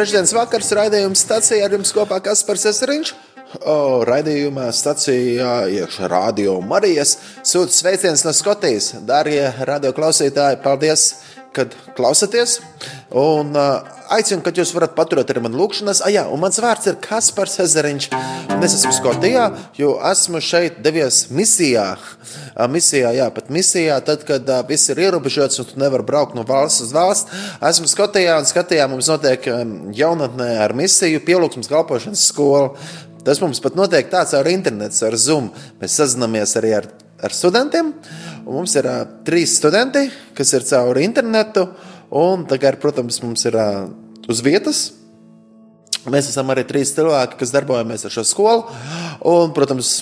trešdienas vakars raidījums stācijā ar jums kopā Kaspars Eseriņš. O, raidījumā stācijā iekšā radio Marijas sūta sveiciens no Skotijas. Darbie radio klausītāji, paldies, kad klausāties! Un uh, aicinu, ka jūs varat paturēt arī man lūkšanas. Ah, jā, un mans vārds ir Kaspars Ezeriņš. Un es esmu Skotijā, jo esmu šeit devies misijā. Uh, misijā, jā, pat misijā, tad, kad uh, viss ir ierobežots un tu nevari braukt no valsts uz valsts. Esmu Skotijā un Skotijā mums notiek um, jaunatnē ar misiju pielūgsmas kalpošanas skolu. Tas mums pat notiek tāds ar internetu, ar Zoom. Mēs sazināmies arī ar, ar studentiem. Un mums ir uh, trīs studenti, kas ir caur internetu. Un tagad, protams, mums ir uh, uz vietas. Mēs esam arī trīs cilvēki, kas darbojamies ar šo skolu. Un, protams,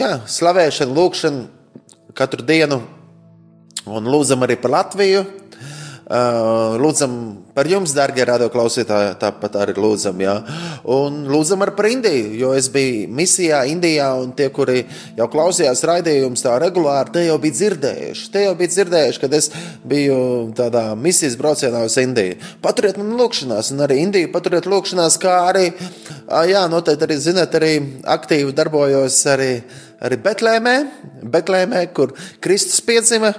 jā, slavēšana, lūkšana katru dienu. Un lūdzam arī par Latviju. Uh, lūdzam par jums, darbie radioklausītāji, tāpat arī lūdzam. Jā. Un lūdzam par Indiju, jo es biju misijā Indijā, un tie, kuri jau klausījās raidījumus tā regulāri, te jau bija dzirdējuši. Te jau bija dzirdējuši, kad es biju tādā misijas braucienā uz Indiju. Paturiet man lūkšanās, un arī Indiju paturiet lūkšanās, kā arī, jā, noteikti arī, zinat, arī aktīvi darbojos arī arī Betlēmē, Betlēmē kur Kristus piedzima.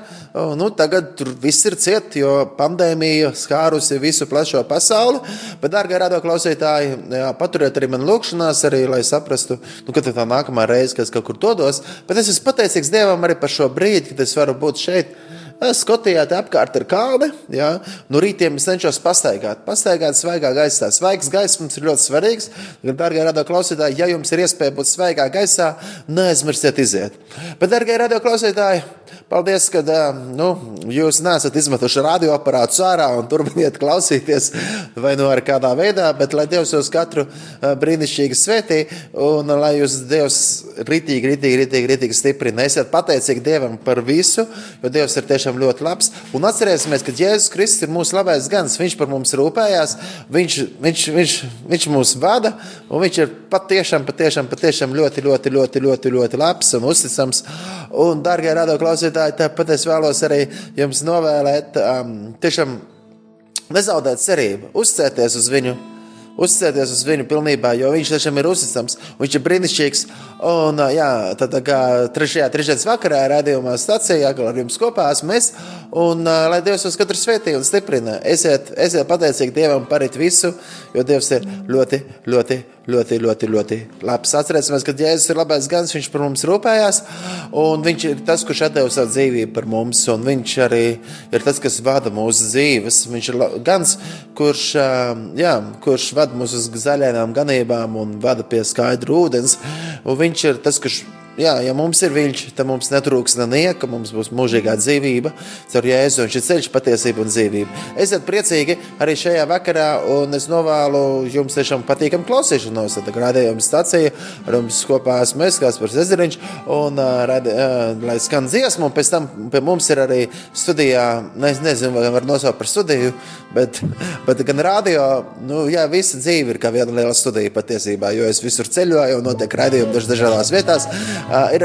Nu, tagad tur viss ir ciet, jo pandēmija skārusi visu plašo pasauli. Bet, dārgie radio klausītāji, jā, paturiet arī man lūgšanās, arī, lai saprastu, nu, kad tā nākamā reize, kad es kaut kur dodos. Bet es esmu pateicīgs Dievam arī par šo brīdi, kad es varu būt šeit. Skotijā te apkārt ir kalni. Ja? No nu, rītiem es cenšos pastaigāt. Pastaigāt svaigā gaisā. Svaigs gaiss mums ir ļoti svarīgs. Darbie radio klausītāji, ja jums ir iespēja būt svaigā gaisā, neaizmirstiet iziet. Bet, darbie radio klausītāji, paldies, ka nu, jūs neesat izmetuši radioaparātu ārā un turpiniet klausīties vai nu ar kādā veidā, bet lai Dievs jūs katru brīnišķīgi svētī un lai jūs Dievs ritīgi, ritīgi, ritīgi, ritīgi stiprina. Esiet pateicīgi Dievam par visu, jo Dievs ir tiešām tiešām ļoti labs. Un atcerēsimies, ka Jēzus Kristus ir mūsu labais gans. Viņš par mums rūpējās, viņš, viņš, viņš, viņš mūs vada, un viņš ir patiešām, patiešām, patiešām ļoti, ļoti, ļoti, ļoti, ļoti labs un uzticams. Un, darbie radio klausītāji, tāpat es vēlos arī jums novēlēt, um, tiešām nezaudēt cerību, uzcēties uz viņu uzticēties uz viņu pilnībā, jo viņš tiešām ir uzticams, viņš ir brīnišķīgs. Un, jā, tad, kā trešajā, trešdienas vakarā rādījumā stācijā, ar jums kopā esmu es, un lai Dievs uz katru svētī un stiprina. Esiet, esiet pateicīgi Dievam par visu, jo Dievs ir ļoti, ļoti, ļoti, ļoti, ļoti labs. Atcerēsimies, ka Jēzus ir labais gans, viņš par mums rūpējās, un viņš ir tas, kurš atdeva savu dzīvību par mums, un viņš arī ir tas, kas vada mūsu dzīves. Viņš ir gans, kurš, jā, kurš vada mūs uz zaļajām ganībām un vada pie skaidra ūdens, un viņš ir tas, kurš Jā, ja mums ir viņš, tad mums netrūks nenieka, mums būs mūžīgā dzīvība. Caur Jēzu viņš ir ceļš, patiesība un dzīvība. Esiet priecīgi arī šajā vakarā, un es novēlu jums tiešām patīkamu klausīšanos. Tad rādījuma stācija ar jums kopā esmu es, Kaspars Ezeriņš, un radi, lai skan dziesmu, un pēc tam pie mums ir arī studijā, ne, nezinu, vai var nosaukt par studiju, bet, bet gan radio, nu, jā, visa dzīve ir kā viena liela studija patiesībā, jo es visur ceļoju un notiek raidījumi dažādās vietās uh, ir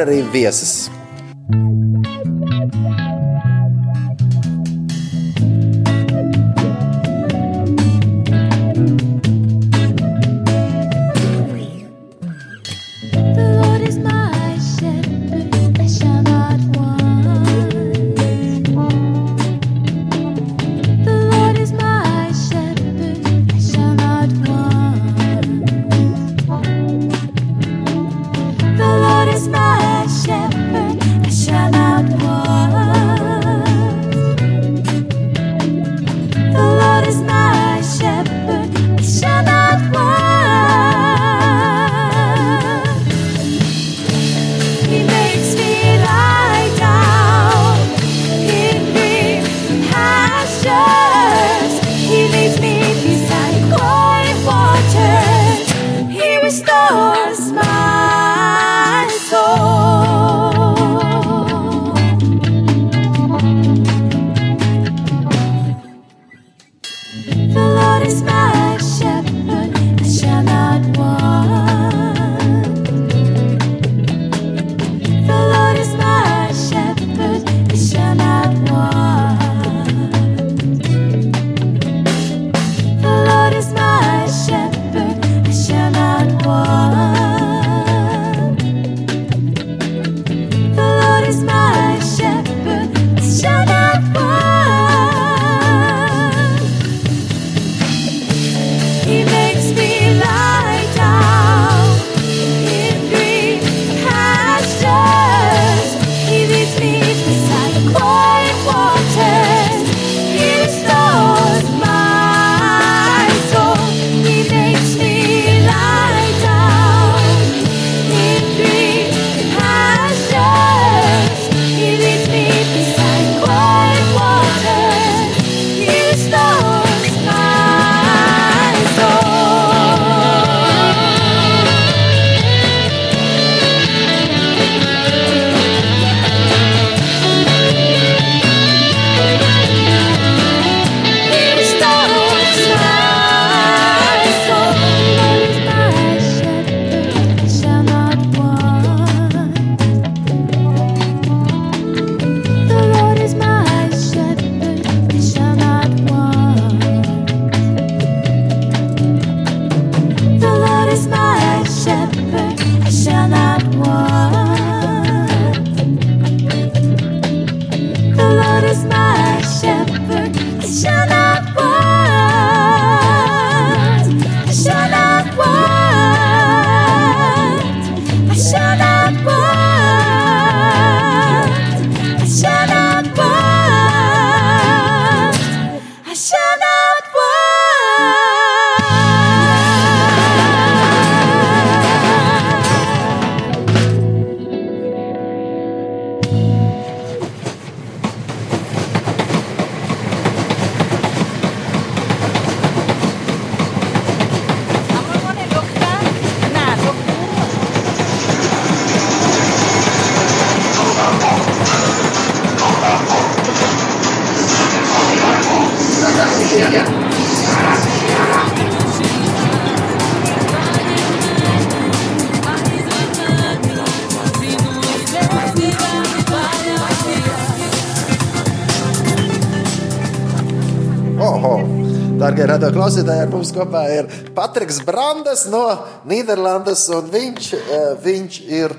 Darbie radio klausītāji, ar mums kopā ir Patriks Brandes no Nīderlandes, viņš, eh, viņš, ir,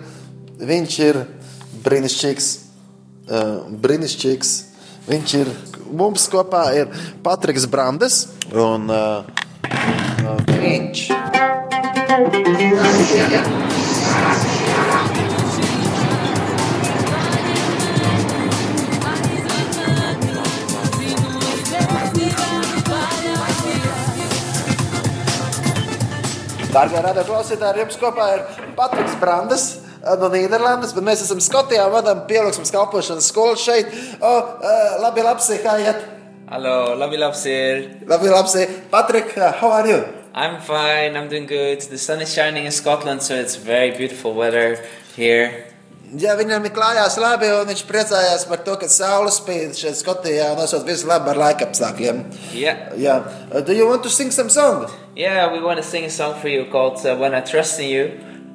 viņš ir brīnišķīgs. eh, brīnišķīgs. Viņš ir mums kopā ir Patriks Brandes, un eh, viņš. Darbie radio klausītāji, ar jums kopā ir Patriks Brandes. eh, No Nīderlandes, bet mēs esam Skotijā, vadām pielūgsmes kalpošanas skolu šeit. O, uh, labi, labi, kā iet? Hello, Labi here. Labi, labi, Patrik, uh, how are you? I'm fine, I'm doing good. The sun is shining in Scotland, so it's very beautiful weather here. Jā, viņam ir klājās labi, un viņš priecājās par to, ka saule spīd šeit Skotijā un esot visu labi ar laikapstākļiem. Yeah. Jā, Uh, do you want to sing some song? Yeah, we want to sing a song for you called uh, When I Trust in You,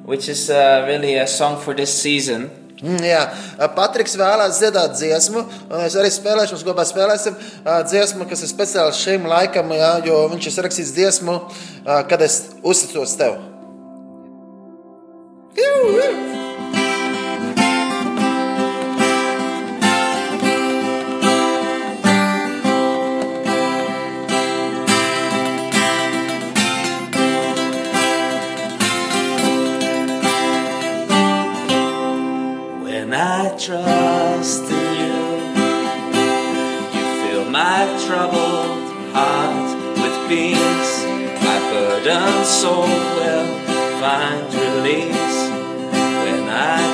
which is uh, really a song for this season. Mm, jā, Uh, Patriks vēlās dziedāt dziesmu, un es arī spēlēšu, mums kopā spēlēsim uh, dziesmu, kas ir speciāli šim laikam, jā, jo viņš ir rakstījis dziesmu, uh, kad es uzticos tev. Jū, jū. Peace. My burdened soul will find release when I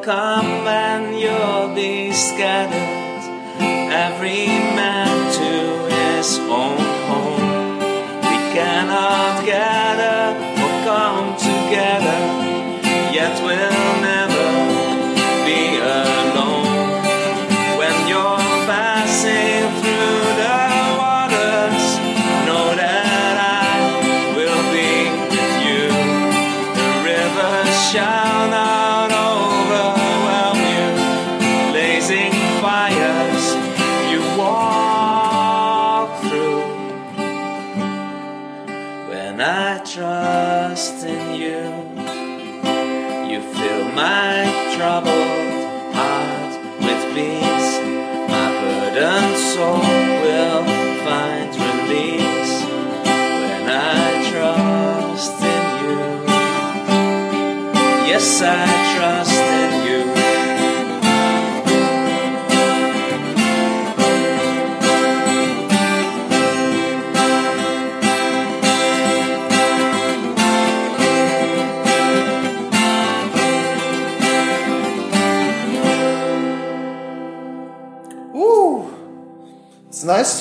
come and you'll be scattered, every man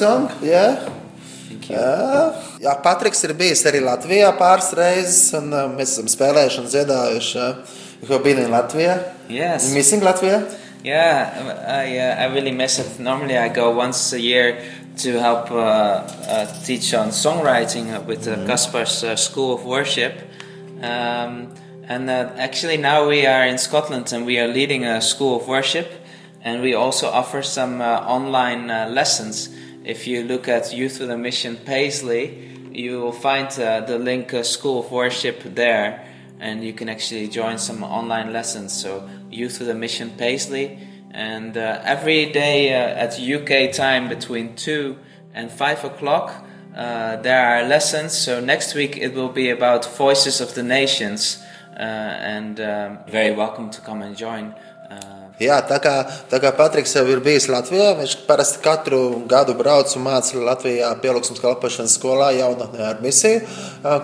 song, yeah. Thank you. Jā, jā, Patriks ir bijis arī Latvijā pāris reizes, un uh, mēs esam spēlējuši un dziedājuši. Uh, in Latvia? Yes. Missing Latvia? Yeah, I, uh, I really miss it. Normally, I go once a year to help uh, uh, teach on songwriting with the Kaspar's uh, School of Worship. Um, and uh, actually, now we are in Scotland and we are leading a school of worship. And we also offer some uh, online uh, lessons. If you look at Youth with a Mission Paisley, you will find uh, the link uh, School of Worship there and you can actually join some online lessons. So, Youth with a Mission Paisley, and uh, every day uh, at UK time between 2 and 5 o'clock, uh, there are lessons. So, next week it will be about Voices of the Nations, uh, and um, very welcome to come and join. Jā, tā kā, tā kā Patriks jau ir bijis Latvijā, viņš parasti katru gadu brauc un māca Latvijā pielūgsmes kalpošanas skolā jaunatnē ar misiju,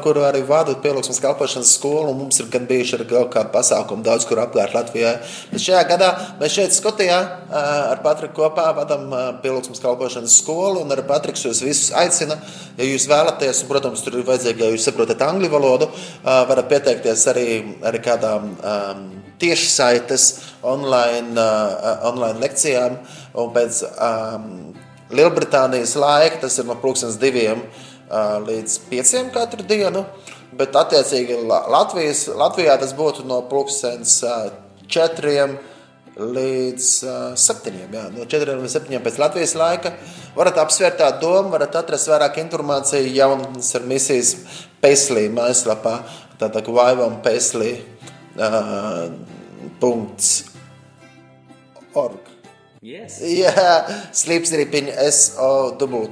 kuru arī vadu pielūgsmes kalpošanas skolu, mums ir gan bijuši arī kaut kā pasākumi daudz, kur apkārt Latvijā. Bet šajā gadā mēs šeit Skotijā ar Patriku kopā vadam pielūgsmes kalpošanas skolu, un ar Patriks jūs visus aicina, ja jūs vēlaties, un, protams, tur ir vajadzīgi, ja jūs saprotat angļu valodu, varat pieteikties arī, arī kādām um, tiešsaites online, uh, online lekcijām. Un pēc um, Lielbritānijas laika tas ir no pulkstenes diviem uh, līdz pieciem katru dienu. Bet, attiecīgi, La- Latvijas, Latvijā tas būtu no pulkstenes uh, četriem līdz uh, septiņiem. Jā, no četriem līdz septiņiem pēc Latvijas laika. Varat apsvērt tā domu, varat atrast vairāk informāciju jaunatnes ar misijas Paisley mājaslapā. Tātad Vaivam Paisley. Uh, org. yes. Jā, slīpstripiņa SOW.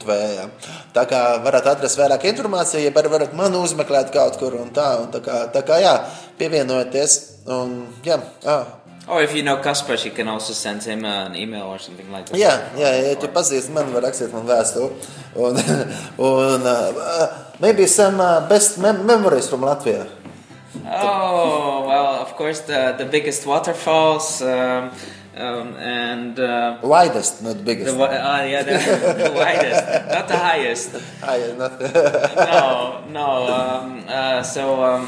Tā kā varat atrast vairāk informāciju, ja varat mani uzmeklēt kaut kur un tā. Un tā, kā, tā kā jā, pievienojieties. Un, jā, ah. Or if you know Kaspar, you can also send him an email or something like that. Jā, jā, ja tu pazīsti mani, var rakstīt man vēstuli. Un, un uh, maybe some uh, best mem memories from Latvia. Oh well, of course the the biggest waterfalls um, um, and uh, Widest, not biggest. the uh, yeah the, the widest, not the highest. Yeah, not No, no. Um, uh, so um,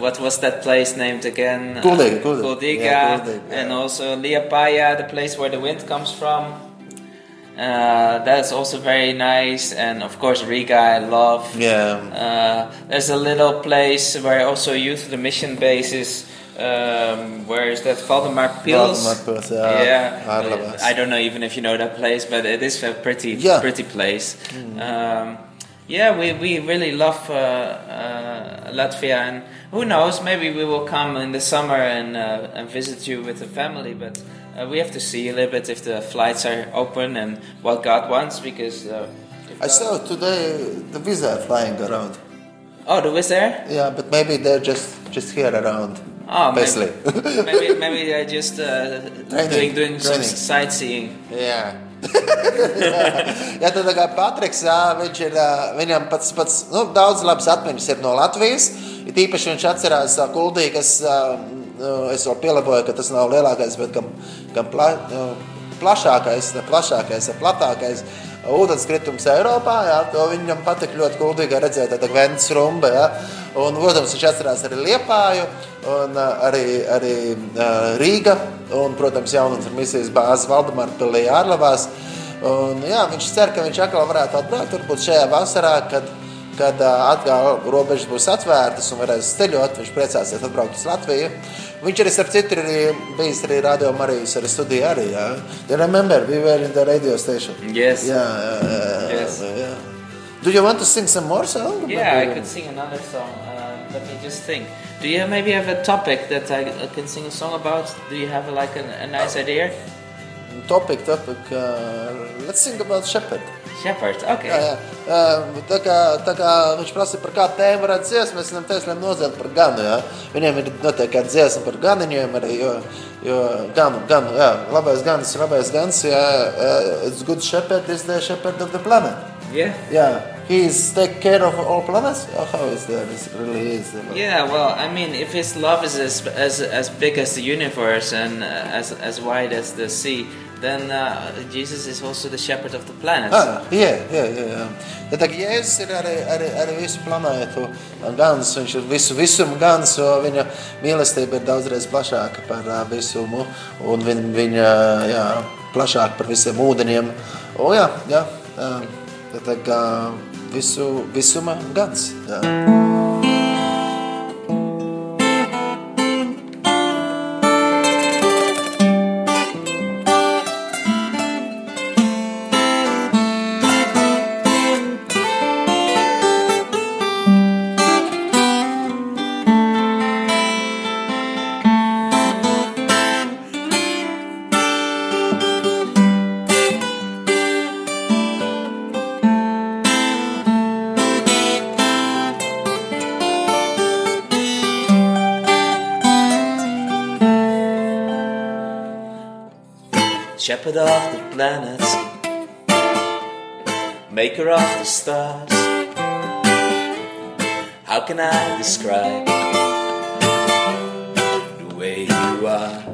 what was that place named again? Kuldīga, Uh. Kuldīga, Yeah, yeah. and also Liepāja, the place where the wind comes from. Uh, that's also very nice, and of course Riga, I love. yeah. Uh, there's a little place where also youth the mission base is. Um, where is that? Valdemar Pils. Valdemar Pils, yeah. yeah. Arlavas. I don't know even if you know that place, but it is a pretty, Yeah. pretty place. Um, yeah, we, we really love uh, uh, Latvia, and who knows, maybe we will come in the summer and uh, and visit you with the family. But uh, we have to see a little bit if the flights are open and what God wants, because. Uh, I saw today the visa flying around. Oh, the Wizz Air. Yeah, but maybe they're just just here around. Oh, Paisley. maybe, maybe maybe they're just uh, doing doing some training. sightseeing. Jā. jā, tad kā Patriks, jā, viņš ir, viņam pats, pats nu, daudz labas atmiņas ir no Latvijas. Ir īpaši viņš atcerās ā, nu, es vēl pielāgoju, ka tas nav lielākais, bet gan, gan pla, nu, plašākais, plašākais, platākais ūdenskritums Eiropā. Jā, to viņam patika ļoti kuldīgi redzēt, tāda Ventas rumba. Jā. Un, protams, viņš atcerās arī Liepāju, un arī, arī Rīga, un, protams, jauninformācijas bāzi Valdemāra pilī ārlavās. Un, jā, viņš cer, ka viņš atkal varētu atbraukt, varbūt šajā vasarā, kad kad atkal robežas būs atvērtas un varēs ceļot. Viņš priecāsies atbraukt uz Latviju. Viņš arī, starp citu, ir bijis arī Radio Marijas arī studijā. Arī, jā. Do you remember? We were in the radio station. Yes. Yeah, yeah, Yes. yeah. Do you want to sing some more song? Yeah, I could sing another song. Uh, let me just think. Do you maybe have a topic that I I can sing a song about? Do you have like a, a nice idea? Topic, topic. Uh, let's sing about shepherd. Shepherd. Okay. Jā, jā. Tā, kā, tā kā viņš prasa par kādu tēmu, varētu dziesmu, mēs viņam teicām, nozēt par ganu. Jā. Viņiem ir noteikti kāda dziesma par ganiņiem, arī, jo, jo ganu, ganu, jā, labais gans, labais gans, jā, it's good shepherd is the shepherd of the planet. Yeah. Yeah, he is take care of all planets. How is that? It really is. Yeah, well, I mean, if his love is as as, as big as the universe and uh, as as wide as the sea, then uh, Jesus is also the shepherd of the planets. Ah, jā, jā, jā. jā. Tad tā, Jēzus ir arī, arī, arī visu planētu gans, viņš ir visu visumu gans, jo viņa mīlestība ir daudzreiz plašāka par uh, visumu, un viņa, viņa jā, plašāka par visiem ūdeņiem. O, jā, jā, jā. Tā kā bist du, bist du ganz. Ja. Shepherd of the planets, maker of the stars. How can I describe the way you are?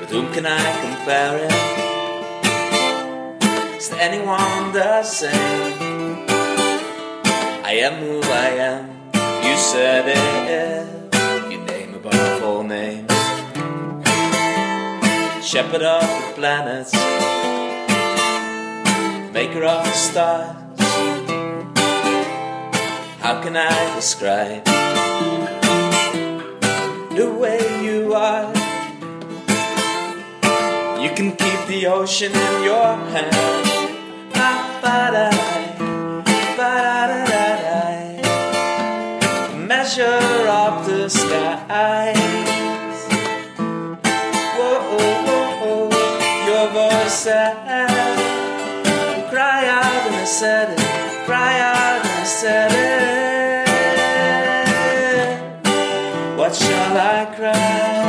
With whom can I compare it? Is there anyone the same? I am who I am. You said it. Your name above all names shepherd of the planets, maker of the stars. How can I describe the way you are? You can keep the ocean in your hand. Ah, Measure up the skies. Said it, cry out and I said it. What shall I cry?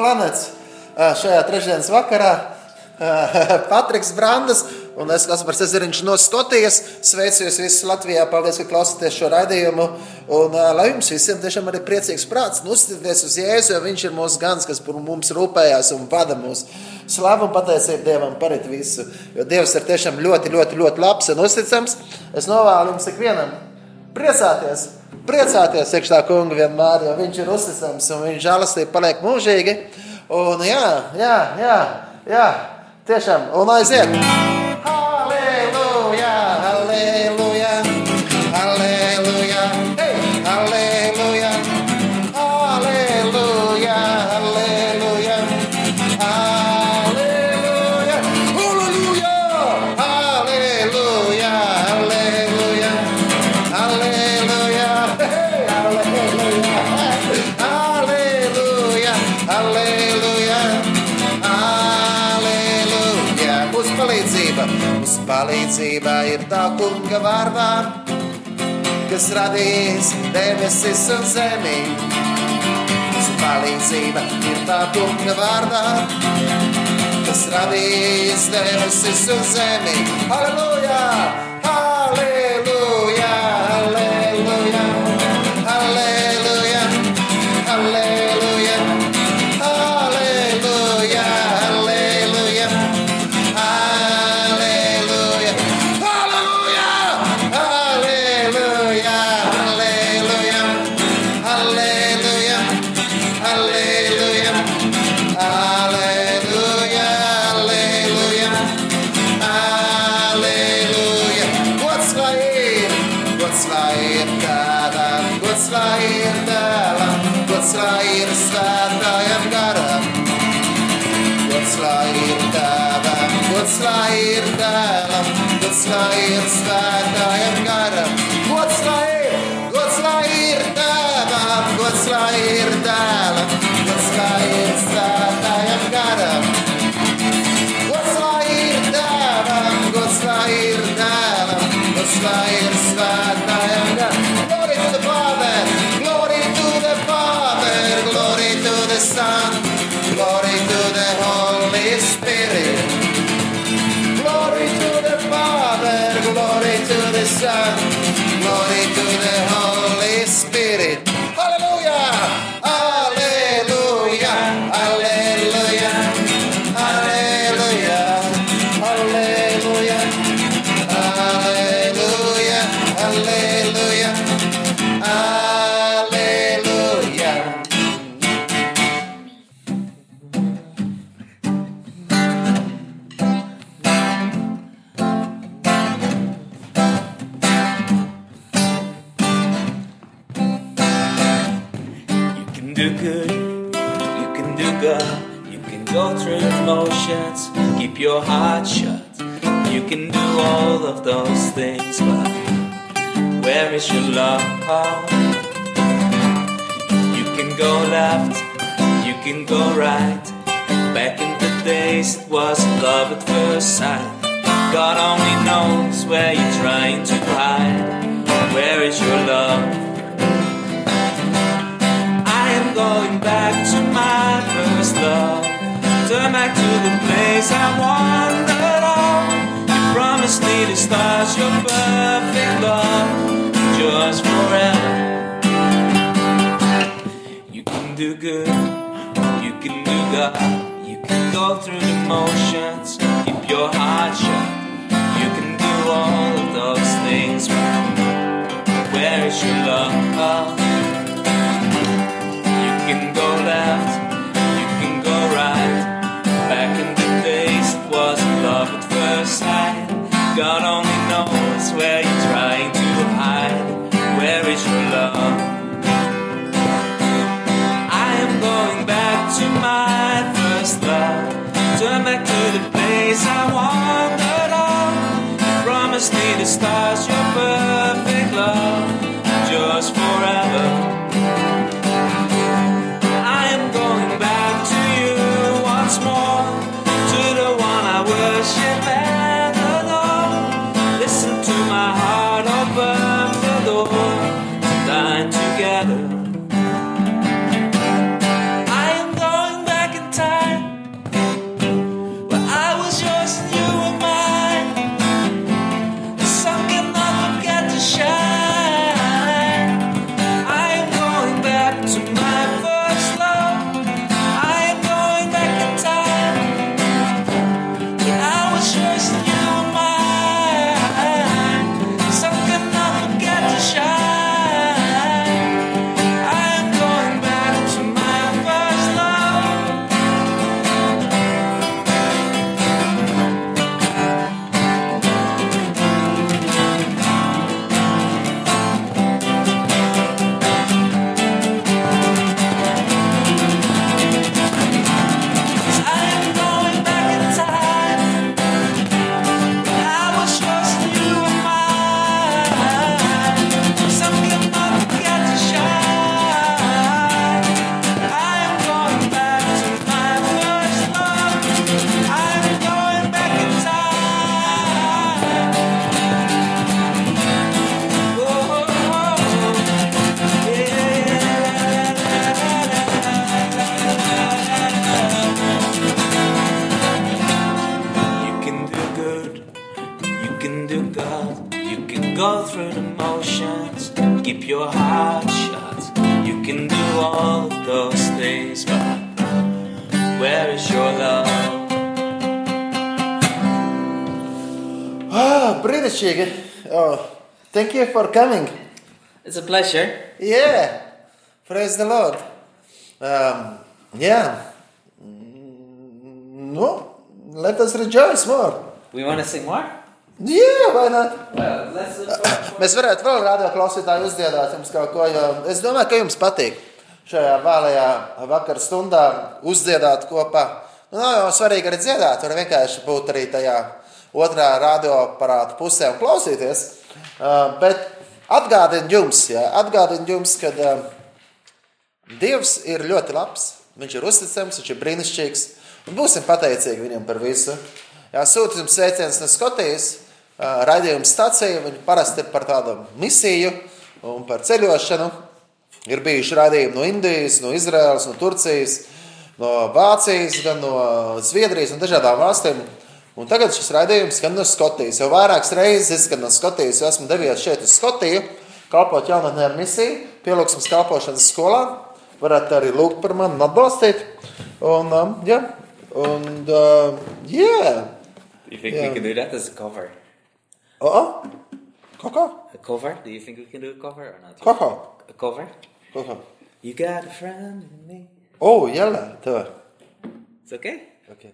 Planets šajā trešdienas vakarā. Patriks Brandas un es Kaspars Ezeriņš no Skotijas. Sveicu jūs visus Latvijā, paldies, ka klausāties šo raidījumu. Un lai jums visiem tiešām arī priecīgs prāts, nu uzticieties uz Jēzu, jo viņš ir mūsu gans, kas par mums rūpējās un vada mūs. Slavu un pateicību Dievam par visu, jo Dievs ir tiešām ļoti, ļoti, ļoti labs un uzticams. Es novēlu jums ikvienam priecāties! Priecāties iekšā kungu vienmēr, jo viņš ir uzticams un viņš žēlastība paliek mūžīgi. Un jā, jā, jā, jā tiešām, un aiziet! Vārdā, kas radījis debesis un zemi. Uz palīdzība ir tā kunga vārdā, kas radījis debesis un zemi. Halleluja! dots kā ir dēlam, dots kā ir svētājam garam. Yeah. Can do all of those things, but where is your love? You can go left, you can go right. Back in the days, it was love at first sight. God only knows where you're trying to hide. Where is your love? I am going back to my first love. Turn back to the place I wandered the stars, your perfect love, yours forever. You can do good, you can do God, you can go through the motions, keep your heart shut. You can do all of those things. Where is your love? You can go left, you can go right. Back in the days, it was love at first sight. God only knows where you're trying to hide. Where is your love? I am going back to my first love. Turn back to the place I wandered on. You promised me the stars, you for coming. It's a pleasure. Yeah, praise the Lord. Um, yeah. Mm, No, let us rejoice more. We want to sing more? Yeah, why not? Well, for Mēs varētu vēl rādio klausītāju uzdziedāt jums kaut ko, jo es domāju, ka jums patīk šajā vēlajā vakara stundā uzdziedāt kopā. Nu, nav jau svarīgi arī dziedāt, var vienkārši būt arī tajā otrā radioaparāta pusē un klausīties. Uh, bet atgādinu jums, jā, atgādinu jums, ka uh, Dievs ir ļoti labs, viņš ir uzticams, viņš ir brīnišķīgs. Un būsim pateicīgi viņam par visu. Jā, sūtījums sveiciens no Skotijas, ā, raidījuma stācija. Viņa parasti ir par tādu misiju un par ceļošanu. Ir bijuši raidījumi no Indijas, no Izraēlas, no Turcijas, no Vācijas, gan no Zviedrijas un dažādām valstīm. Un tagad šis raidījums skan no Skotijas. Jau vairākas reizes, kad no Skotijas esmu devies šeit uz Skotiju, kalpot jaunatnē ar misiju, pielūgsmas kalpošanas skolā. Varat arī lūgt par mani un atbalstīt. Un, um, jā, un, uh, yeah. You think Yeah. we can do that as a cover? Oh, oh. Koko? A cover? Do you think we can do a cover or not? Koko? A cover? Koko? You got a friend in me. Oh, jēlē, tev. It's okay. Okay.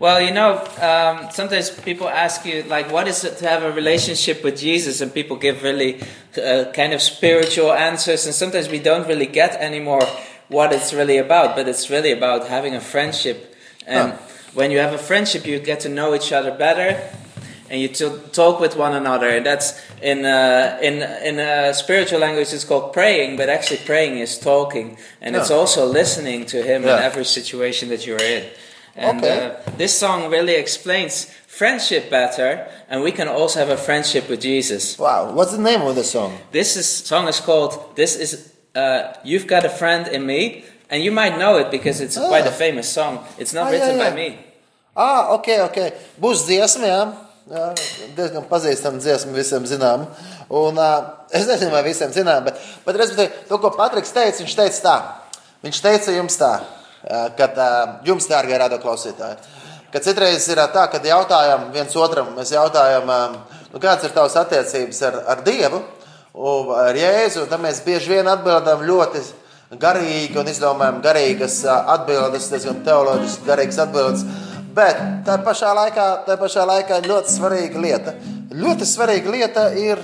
Well, you know, um, sometimes people ask you, like, what is it to have a relationship with Jesus? And people give really uh, kind of spiritual answers. And sometimes we don't really get anymore what it's really about. But it's really about having a friendship. And Huh. when you have a friendship, you get to know each other better. And you to talk with one another, and that's in uh, in in uh, spiritual language. It's called praying, but actually praying is talking, and it's also listening to Him in every situation that you're in. And Okay. uh, this song really explains friendship better, and we can also have a friendship with Jesus. Wow, what's the name of the song? This is, song is called "This Is uh, You've Got a Friend in Me," and you might know it because it's quite a Ah. famous song. It's not Ah, written yeah, by yeah. me. Ah, ok, ok. Būs dziesma, jā. jā diezgan pazīstama dziesma, visiem zinām. Un, uh, es nezinu, vai visiem zinām, bet, bet respektīvi, to, ko Patriks teica, viņš teica tā. Viņš teica jums tā, ka uh, jums, dārgie radioklausītāji, ka citreiz ir tā, kad jautājam viens otram, mēs jautājam, nu, kādas ir tavas attiecības ar, ar Dievu, ar Jēzu, un tad mēs bieži vien atbildam ļoti garīgi un izdomājam garīgas atbildes, diezgan teoloģiskas, garīgas atbildes. Bet tā pašā laikā, tā pašā laikā ļoti svarīga lieta. Ļoti svarīga lieta ir,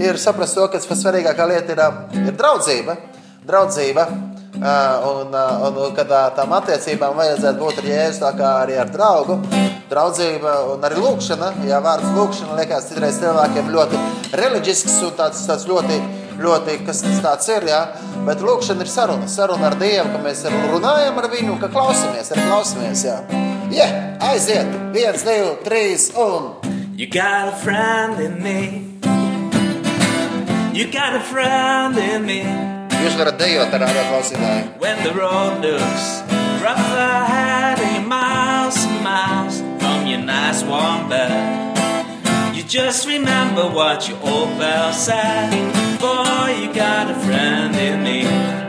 ir saprast to, ka svarīgākā lieta ir, ir draudzība. draudzība. Un, un, un kad ā, tām attiecībām vajadzētu būt ar jēzu, tā kā arī ar draugu. Draudzība un arī lūkšana. Jā, vārds lūkšana liekas citreiz cilvēkiem ļoti reliģisks un tāds, tāds ļoti ļoti, kas tas tāds ir, jā. Bet lūkšana ir saruna, saruna ar Dievu, ka mēs runājam ar viņu ka klausamies, arī klausamies, jā. Jā, aiziet, viens, divi, trīs un... You got a friend in me. You got a friend in me. Jūs varat dejot ar ārā klausītāju. When the road looks rough ahead and you're miles and miles from your nice warm bed, you just remember what your old pal said. Boy, you got a friend in me.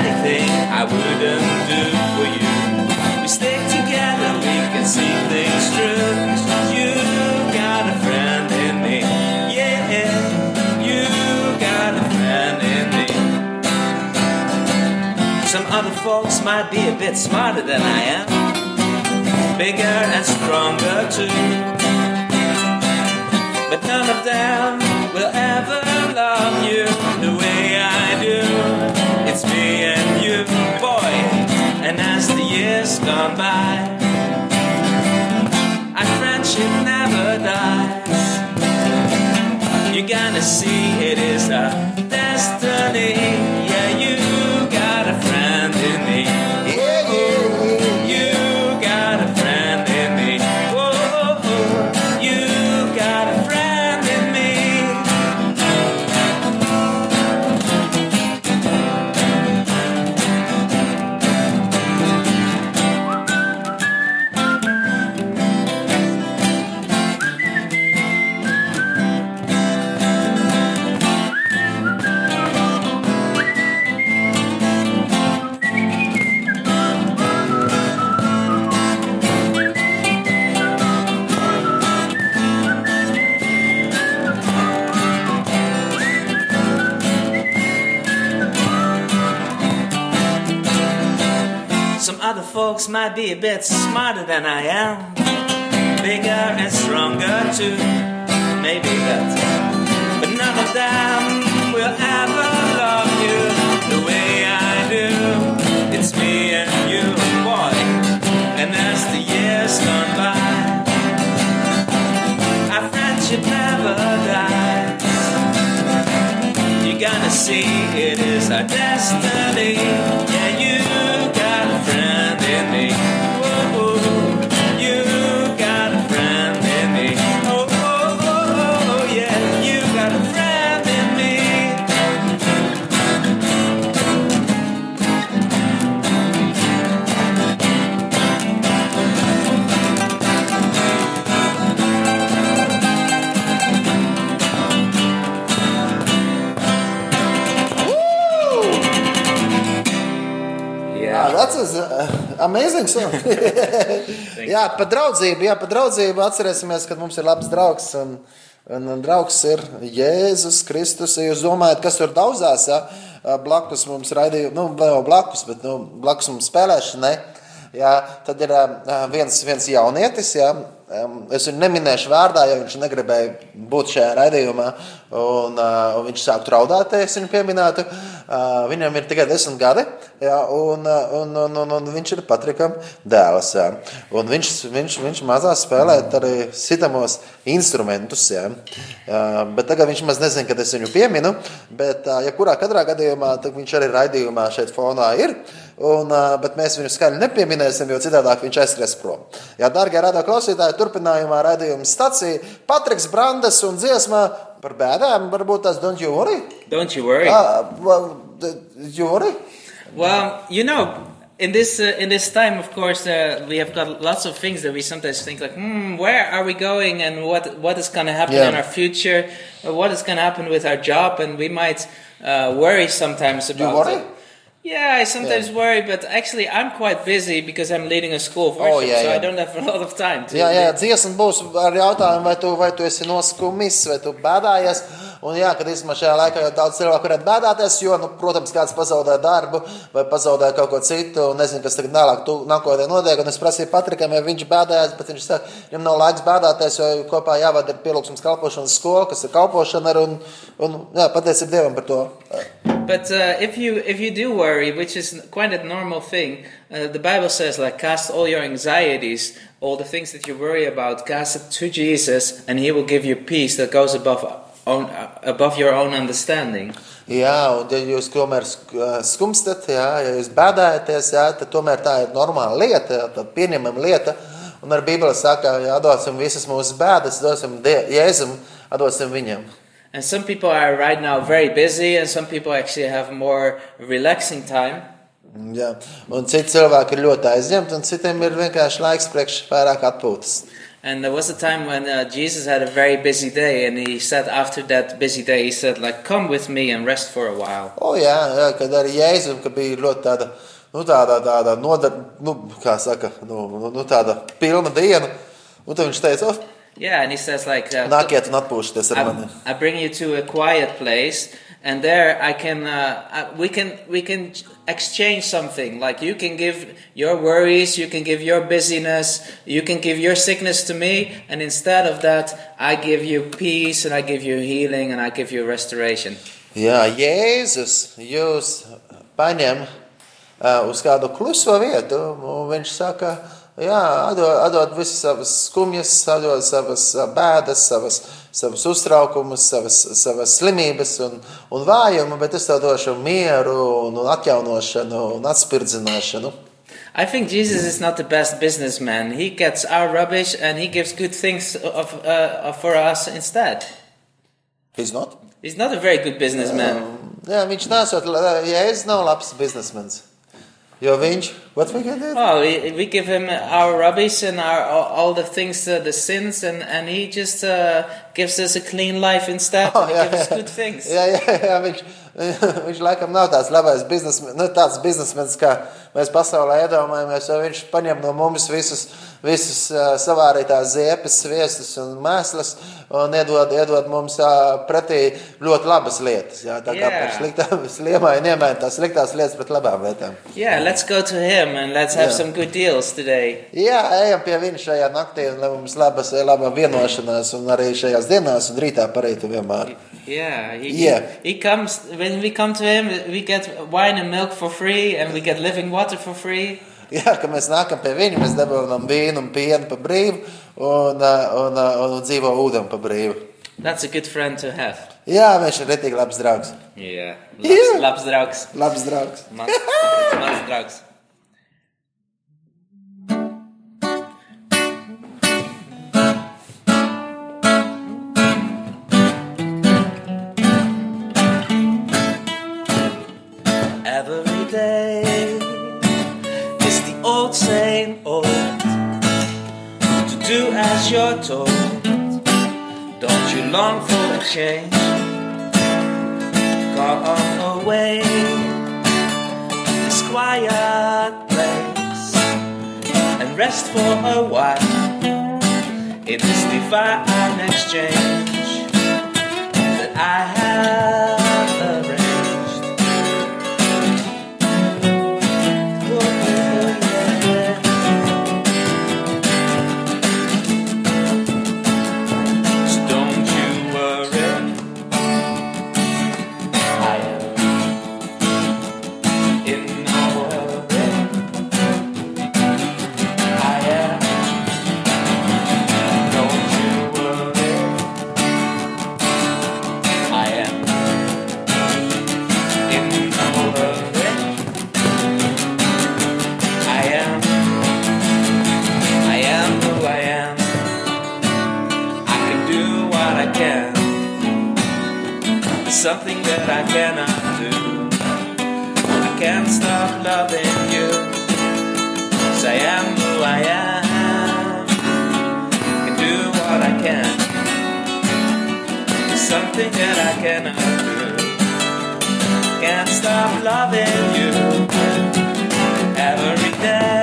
Anything I wouldn't do for you. We stick together, we can see things through. You got a friend in me. Yeah, you got a friend in me. Some other folks might be a bit smarter than I am, bigger and stronger too. But none of them will ever love you It's me and you, boy. And as the years gone by, our friendship never dies. You're gonna see it is our might be a bit smarter than I am, bigger and stronger too. Maybe that, but none of them will ever love you the way I do. It's me and you, boy, and as the years gone by, our friendship never dies. You're gonna see it is our destiny. Amazing jā, par draudzību, jā, par draudzību atcerēsimies, ka mums ir labs draugs. Un, un, un draugs ir Jēzus Kristus. Ja jūs domājat, kas tur daudzās, ja, blakus mums raidīja, nu, vēl blakus, bet nu, blakus mums spēlēšanai, jā, tad ir viens, viens jaunietis, jā, Es viņu neminēšu vārdā, jo viņš negribēja būt šajā raidījumā. Un, uh, un viņš sāk raudāt, ja es viņu pieminētu. Uh, viņam ir tikai desmit gadi, jā, un, uh, un, un, un, un viņš ir Patrikam dēls. Jā. Un viņš, viņš, viņš mazās spēlēt arī sitamos instrumentus. Uh, bet tagad viņš maz nezina, kad es viņu pieminu. Bet, ja kurā katrā gadījumā viņš arī raidījumā šeit fonā ir. Un, bet mēs viņu skaļi nepieminēsim, jo citādi viņš aizskries prom. Jā, darbie radio klausītāji, turpinājumā raidījuma stācija Patriks Brandes un dziesma par bēdām. Varbūt tas Don't You Worry? Don't you worry. Uh, well, you worry? Well, you know, in this uh, in this time, of course, uh, we have got lots of things that we sometimes think like, hmm, where are we going, and what what is going to happen Yeah. in our future, or what is going to happen with our job, and we might uh, worry sometimes you about. worry? it. Yeah, I sometimes Yeah. worry, but actually, I'm quite busy because I'm leading a school Oh, worship, yeah, so yeah. I don't have a lot of time. To Jā, jā, dziesma būs ar jautājumu, vai tu, vai tu esi noskumis, vai tu bēdājies. Un jā, kad īstenībā šajā laikā jau daudz cilvēku varētu bēdāties, jo, nu, protams, kāds pazaudē darbu vai pazaudē kaut ko citu, un nezinu, kas tagad nālāk, tu nākotnē notiek. Un es prasīju Patrikam, vai viņš bēdājās, bet viņš saka, viņam nav laiks bēdāties, jo kopā jāvada ir pielūgsmes kalpošanas skola, kas ir kalpošana ar, un, un jā, pateicība Dievam par to. But uh, if you if you do worry, which is quite a normal thing, uh, the Bible says like cast all your anxieties, all the things that you worry about, cast it to Jesus, and He will give you peace that goes above own, uh, above your own understanding. Jā, un ja jūs tomēr sk- skumstat, jā, ja jūs bēdājaties, jā, tad tomēr tā ir normāla lieta, jā, tā pieņemama lieta. Un ar Bībeli saka, jā, dosim visas mūsu bēdas, dosim Jēzum, dosim viņam. And some people are right now very busy, and some people actually have more relaxing time. Jā. Un citi cilvēki ir ļoti aizņemti, un citiem ir vienkārši laiks priekš vairāk atpūtas. And there was a time when uh, Jesus had a very busy day, and he said after that busy day, he said like, "Come with me and rest for a while." O, jā, jā, kad arī Jēzum, ka bija ļoti tāda, nu, tāda, tāda nodar, nu, kā saka, nu, nu, nu, tāda pilna diena. Un tad viņš teica, oh, Yeah, and he says like, uh, nākiet un atpūšieties ar mani. I, I bring you to a quiet place, and there I can uh, I, we can we can exchange something. Like you can give your worries, you can give your busyness, you can give your sickness to me, and instead of that, I give you peace, and I give you healing, and I give you restoration. Jā, Jēzus jūs paņem uh, uz kādu kluso vietu, un viņš saka, jā, atdod, atdod visas savas skumjas, atdod savas ā, bēdas, savas, savas uztraukumus, savas, savas slimības un, un vājumu, bet es tev došu mieru un, un atjaunošanu un atspirdzināšanu. I think Jesus is not the best businessman. He gets our rubbish and he gives good things of, uh, for us instead. He's not? He's not a very good businessman. Jā, viņš nesot, Jēzus nav labs biznesmenis. Jo viņš, what we can do? Oh, we, we give him our rubbish and our all, all the things, uh, the sins, and and he just uh, gives us a clean life instead. Oh, jā, gives us jā. good things. Jā, jā, jā viņš, viņš laikam nav tāds labais biznesmenis, nu, tāds biznesmenis, kā mēs pasaulē iedomājamies, jo viņš paņem no mums visus, visus uh, savārītās ziepes, sviestus un mēslas un iedod, iedod mums uh, pretī ļoti labas lietas. Jā, tā kā Jā. par sliktām, sliemaini iemēn tās sliktās lietas pret labām lietām. Yeah, let's go to him and let's have Yeah. some good deals today. Jā, ejam pie viņa šajā naktī, un mums labas, laba vienošanās, un arī šajās dienās, un rītā parītu vienmēr. Yeah, he, Yeah. he, he comes when we come to him. We get wine and milk for free, and we get living water for free. Jā, ka mēs nākam pie viņa, mēs dabūjam vīnu un pienu par brīvu un, uh, un, uh, un dzīvo ūdeni par brīvu. That's a good friend to have. Jā, viņš ir retīgi labs draugs. Yeah, Yeah. labs, labs draugs. Labs draugs. Mans, mans draugs. As you're. Don't you long for a change? Go on away this quiet place and rest for a while in this divine exchange that I have that I do. I can't stop loving you. 'Cause I am who I am. Can do what I can. There's something that I cannot do. Can't stop loving you every day.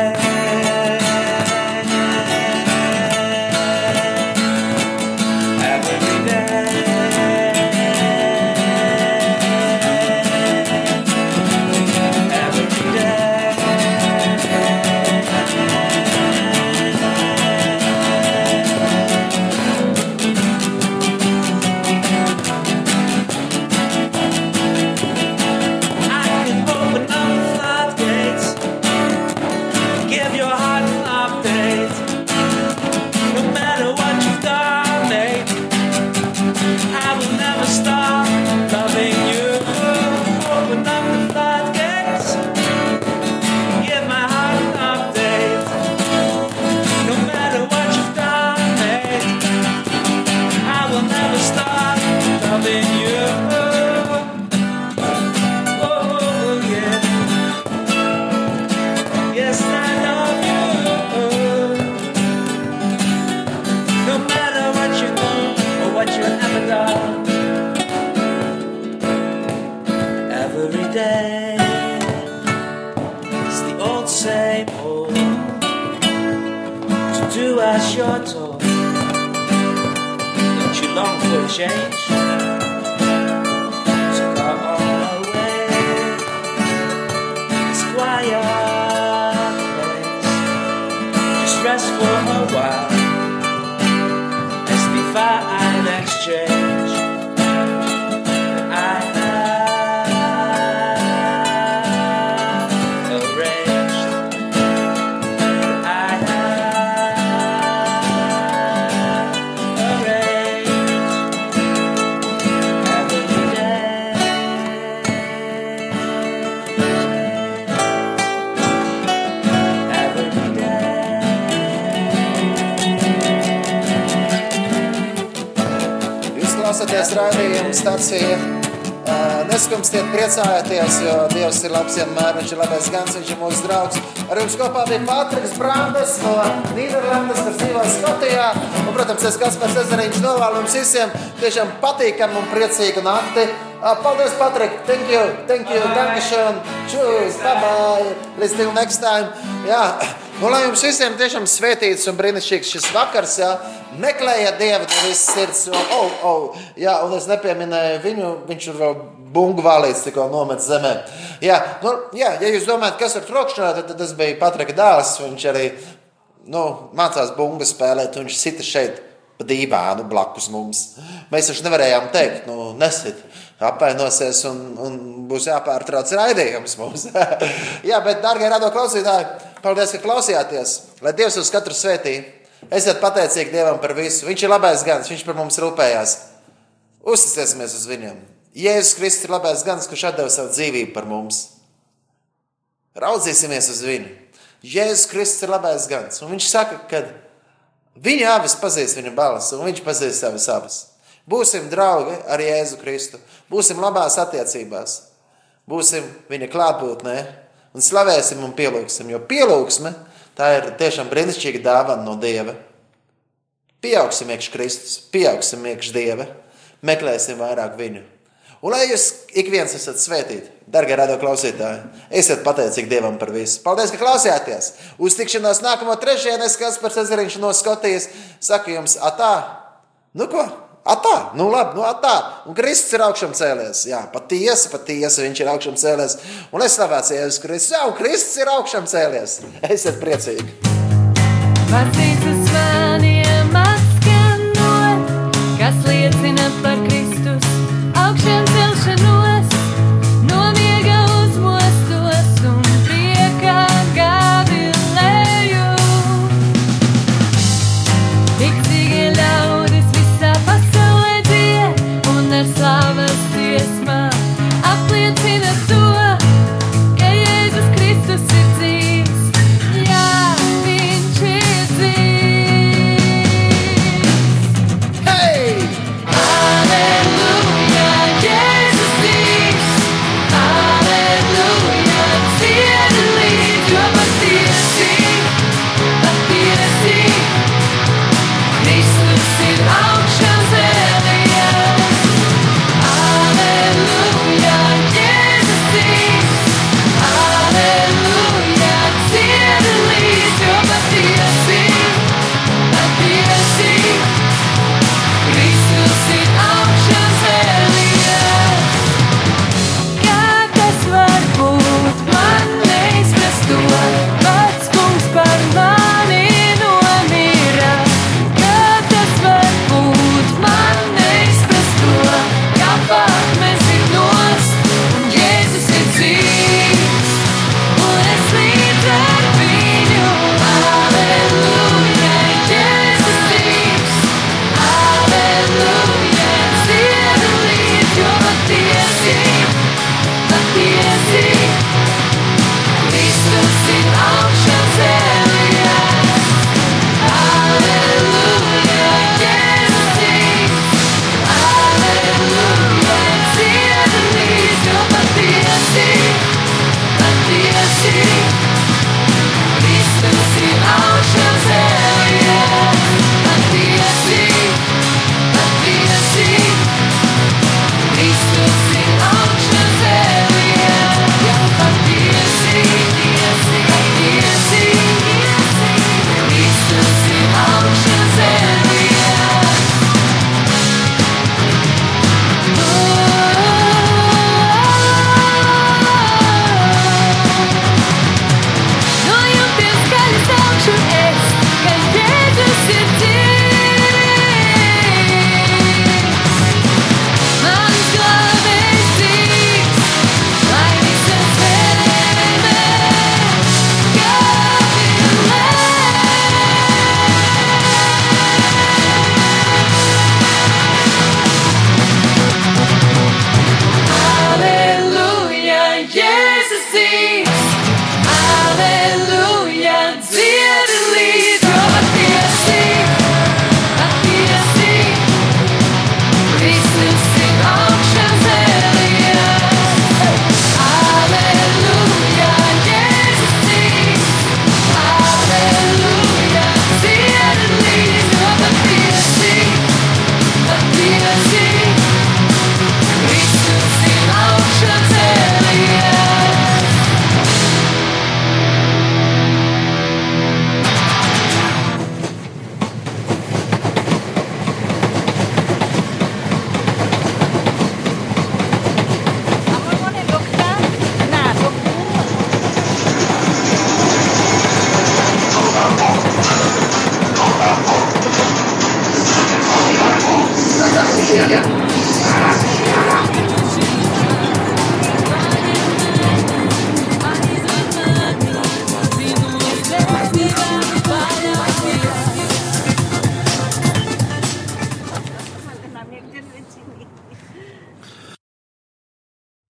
Stācija uh, neskumstiet, priecājieties, jo Dievs ir labs vienmēr, viņš ir labais gans, viņš ir mūsu draugs. Ar jums kopā bija Patriks Brandes no Nīderlandes, kas dzīvo Skotijā. Un, protams, es Kaspars Ezeriņš novēlu jums visiem tiešām patīkamu un priecīgu nakti. Paldies, Patrik! Thank you! Thank you! Dankeschön! Čūs! Bye bye! Līdz till next time! Jā, nu, lai jums visiem tiešām svētīts un brīnišķīgs šis vakars, jā. Meklējiet Dievu no visas sirds. Oh, oh, jā, un es nepieminēju viņu, viņš ir vēl bungu vālīts tikko nomet zemē. Jā, nu, jā, ja jūs domājat, kas ir trokšņā, tad, tad tas bija Patrika dēls. Viņš arī nu, mācās bungu spēlēt, un viņš sita šeit pa dīvānu blakus mums. Mēs taču nevarējām teikt, nu, nesit. Apvainosies un, un būs jāpārtrauc raidījums mums. jā, bet, darbie radio klausītāji, paldies, ka klausījāties. Lai Dievs uz katru svētī. Esiet pateicīgi Dievam par visu. Viņš ir labais gans, Viņš par mums rūpējās. Uzticēsimies uz viņiem. Jēzus Kristus ir labais gans, kurš deva savu dzīvību par mums. Raudzīsimies uz viņu. Jēzus Kristus ir labais gans. Un viņš saka, ka viņa avis pazīst viņa balsi, un viņš pazīst savas avis. Būsim draugi ar Jēzu Kristu, būsim labās attiecībās, būsim viņa klātbūtnē un slavēsim un pielūgsim. Jo pielūgsme Tā ir tiešām brīnišķīga dāvana no Dieva. Pieaugsim iekšā Kristus, pieaugsim iekšā Dieva, meklēsim vairāk viņu. Un lai jūs ik viens esat svētīti, darbie radio klausītāji, esiet pateicīgi Dievam par visu. Paldies, ka klausījāties! Uz tikšanos nākamo trešdienu, kas par Cezariņš no Skotijas, saka jums, atā! Nu ko? Atā, nu labi, nu atā. Un Kristus ir augšām cēlies. Jā, patiesi, patiesi viņš ir augšām cēlies. Un es slavēts Jēzus Kristus. Jā, un Kristus ir augšām cēlies. Esiet priecīgi. Baznīcas svaniem